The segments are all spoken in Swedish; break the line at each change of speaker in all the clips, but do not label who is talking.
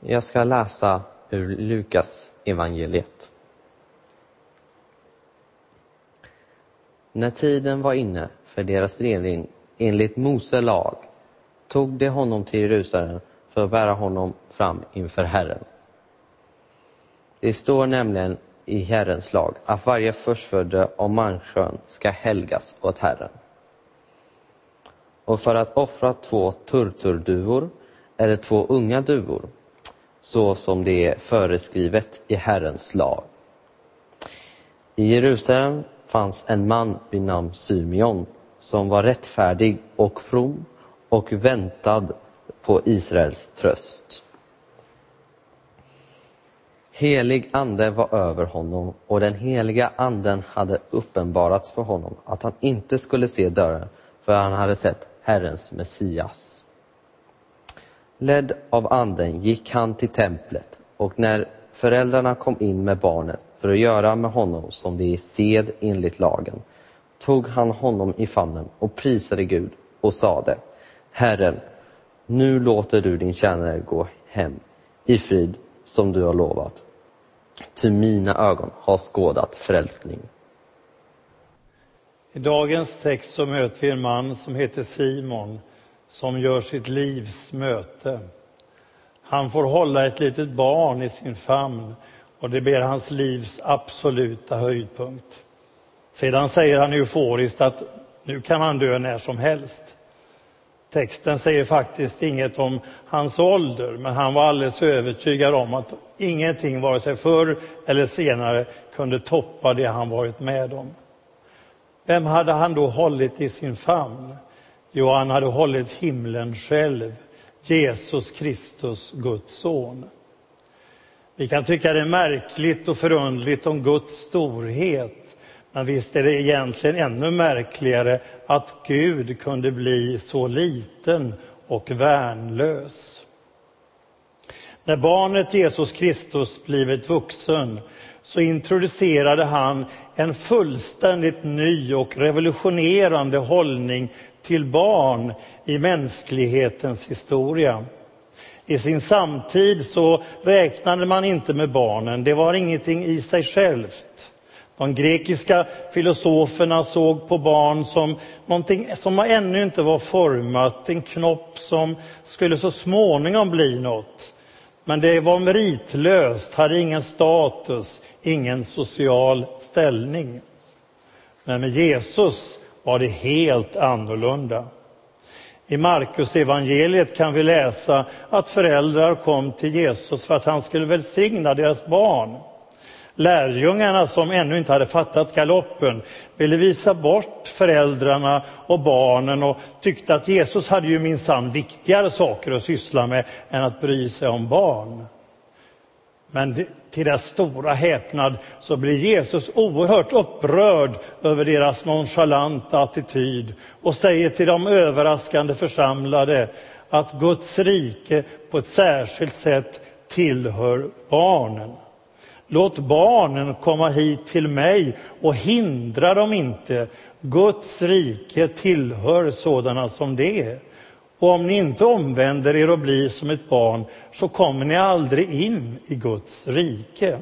Jag ska läsa ur Lukas evangeliet. När tiden var inne för deras rening enligt Mose lag tog de honom till Jerusalem för att bära honom fram inför Herren. Det står nämligen i Herrens lag att varje förstfödde av människan ska helgas åt Herren. Och för att offra två turturduvor eller två unga duvor, så som det är föreskrivet i Herrens lag. I Jerusalem fanns en man vid namn Symeon som var rättfärdig och from och väntad på Israels tröst. Helig ande var över honom och den heliga anden hade uppenbarats för honom att han inte skulle se dörren för han hade sett Herrens Messias. Ledd av anden gick han till templet och när föräldrarna kom in med barnet för att göra med honom som det är sed enligt lagen tog han honom i famnen och prisade Gud och sade Herren, nu låter du din tjänare gå hem i frid som du har lovat. Ty mina ögon har skådat frälsning.
I dagens text så möter vi en man som heter Simon som gör sitt livs möte. Han får hålla ett litet barn i sin famn och det blir hans livs absoluta höjdpunkt. Sedan säger han euforiskt att nu kan han dö när som helst. Texten säger faktiskt inget om hans ålder, men han var alldeles övertygad om att ingenting, vare sig förr eller senare, kunde toppa det han varit med om. Vem hade han då hållit i sin famn? Jo, han hade hållit himlen själv, Jesus Kristus, Guds son. Vi kan tycka det är märkligt och förundligt om Guds storhet, men visst är det egentligen ännu märkligare att Gud kunde bli så liten och värnlös. När barnet Jesus Kristus blivit vuxen så introducerade han en fullständigt ny och revolutionerande hållning till barn i mänsklighetens historia. I sin samtid så räknade man inte med barnen, det var ingenting i sig självt. De grekiska filosoferna såg på barn som någonting som ännu inte var format, en knopp som skulle så småningom bli något. Men det var meritlöst, hade ingen status, ingen social ställning. Men med Jesus var det helt annorlunda. I Markus evangeliet kan vi läsa att föräldrar kom till Jesus för att han skulle välsigna deras barn. Lärjungarna som ännu inte hade fattat galoppen ville visa bort föräldrarna och barnen och tyckte att Jesus hade ju minsann viktigare saker att syssla med än att bry sig om barn. Men till deras stora häpnad så blir Jesus oerhört upprörd över deras nonchalanta attityd och säger till de överraskande församlade att Guds rike på ett särskilt sätt tillhör barnen. Låt barnen komma hit till mig och hindra dem inte. Guds rike tillhör sådana som det. Och om ni inte omvänder er och blir som ett barn så kommer ni aldrig in i Guds rike.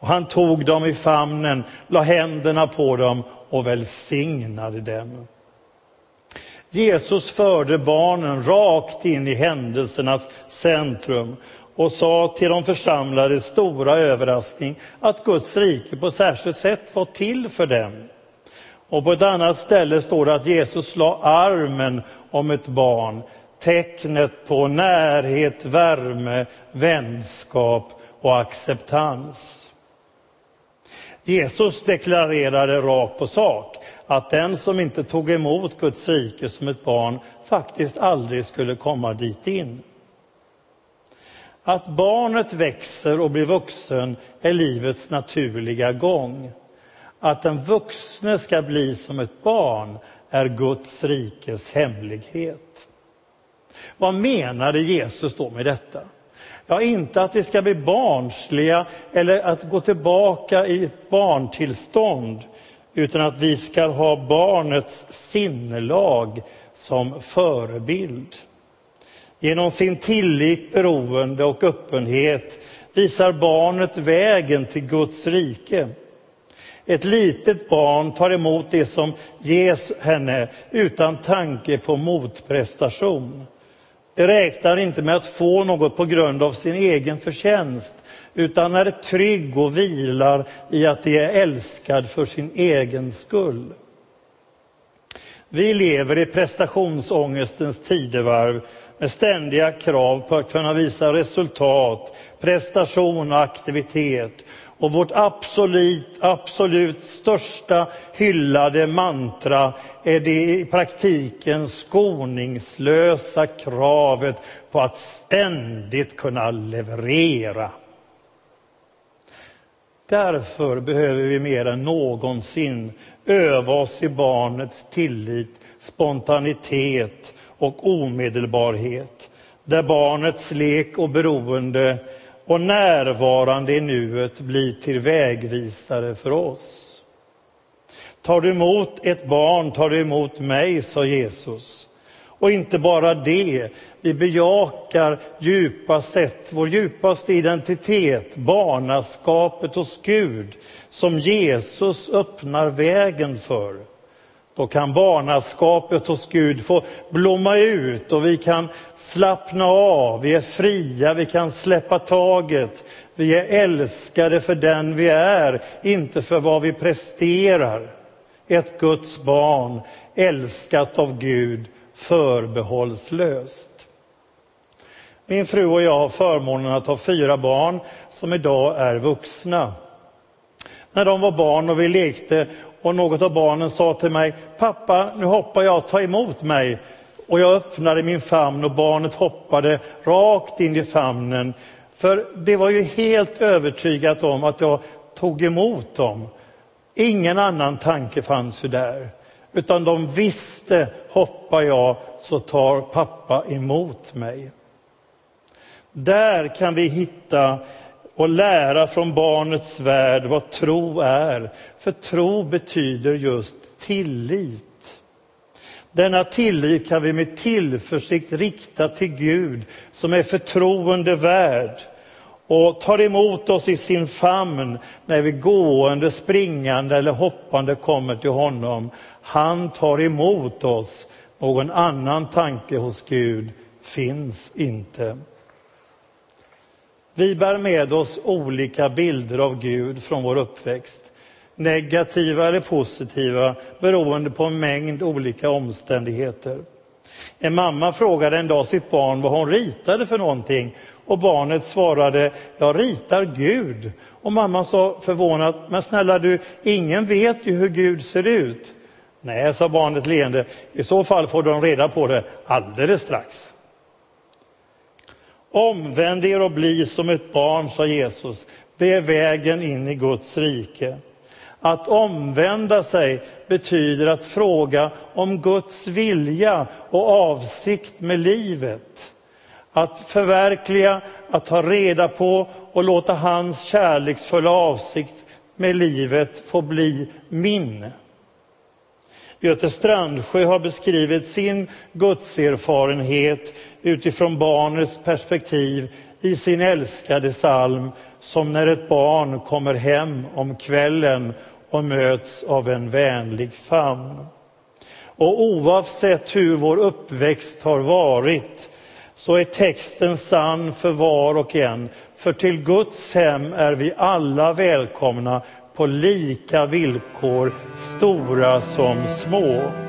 Och han tog dem i famnen, la händerna på dem och välsignade dem. Jesus förde barnen rakt in i händelsernas centrum och sa till de församlade stora överraskning att Guds rike på särskilt sätt var till för dem. Och på ett annat ställe står det att Jesus la armen om ett barn, tecknet på närhet, värme, vänskap och acceptans. Jesus deklarerade rakt på sak att den som inte tog emot Guds rike som ett barn faktiskt aldrig skulle komma dit in. Att barnet växer och blir vuxen är livets naturliga gång. Att den vuxne ska bli som ett barn är Guds rikes hemlighet. Vad menade Jesus då med detta? Ja, inte att vi ska bli barnsliga eller att gå tillbaka i ett barntillstånd utan att vi ska ha barnets sinnelag som förebild. Genom sin tillit, beroende och öppenhet visar barnet vägen till Guds rike. Ett litet barn tar emot det som ges henne utan tanke på motprestation. Det räknar inte med att få något på grund av sin egen förtjänst utan är trygg och vilar i att det är älskad för sin egen skull. Vi lever i prestationsångestens tidevarv med ständiga krav på att kunna visa resultat, prestation och aktivitet. Och vårt absolut, absolut största hyllade mantra är det i praktiken skoningslösa kravet på att ständigt kunna leverera. Därför behöver vi mer än någonsin öva oss i barnets tillit, spontanitet och omedelbarhet. Där barnets lek och beroende och närvarande i nuet blir till vägvisare för oss. Tar du emot ett barn tar du emot mig, sa Jesus. Och inte bara det, vi bejakar djupast sätt, vår djupaste identitet, barnaskapet hos Gud, som Jesus öppnar vägen för. Då kan barnaskapet hos Gud få blomma ut och vi kan slappna av, vi är fria, vi kan släppa taget. Vi är älskade för den vi är, inte för vad vi presterar. Ett Guds barn, älskat av Gud, förbehållslöst. Min fru och jag har förmånen att ha fyra barn som idag är vuxna. När de var barn och vi lekte och något av barnen sa till mig, pappa nu hoppar jag, ta emot mig. Och jag öppnade min famn och barnet hoppade rakt in i famnen. För det var ju helt övertygat om att jag tog emot dem. Ingen annan tanke fanns ju där. Utan de visste, hoppar jag så tar pappa emot mig. Där kan vi hitta och lära från barnets värld vad tro är. För tro betyder just tillit. Denna tillit kan vi med tillförsikt rikta till Gud som är förtroende värd och tar emot oss i sin famn när vi gående, springande eller hoppande kommer till honom. Han tar emot oss. Någon annan tanke hos Gud finns inte. Vi bär med oss olika bilder av Gud från vår uppväxt. Negativa eller positiva beroende på en mängd olika omständigheter. En mamma frågade en dag sitt barn vad hon ritade för någonting och barnet svarade, jag ritar Gud. Och mamman sa förvånat, men snälla du, ingen vet ju hur Gud ser ut. Nej, sa barnet leende, i så fall får de reda på det alldeles strax. Omvänd er och bli som ett barn, sa Jesus. Det är vägen in i Guds rike. Att omvända sig betyder att fråga om Guds vilja och avsikt med livet. Att förverkliga, att ta reda på och låta hans kärleksfulla avsikt med livet få bli min. Göte Strandsjö har beskrivit sin gudserfarenhet utifrån barnets perspektiv i sin älskade psalm som när ett barn kommer hem om kvällen och möts av en vänlig famn. Och oavsett hur vår uppväxt har varit så är texten sann för var och en. För till Guds hem är vi alla välkomna på lika villkor, stora som små.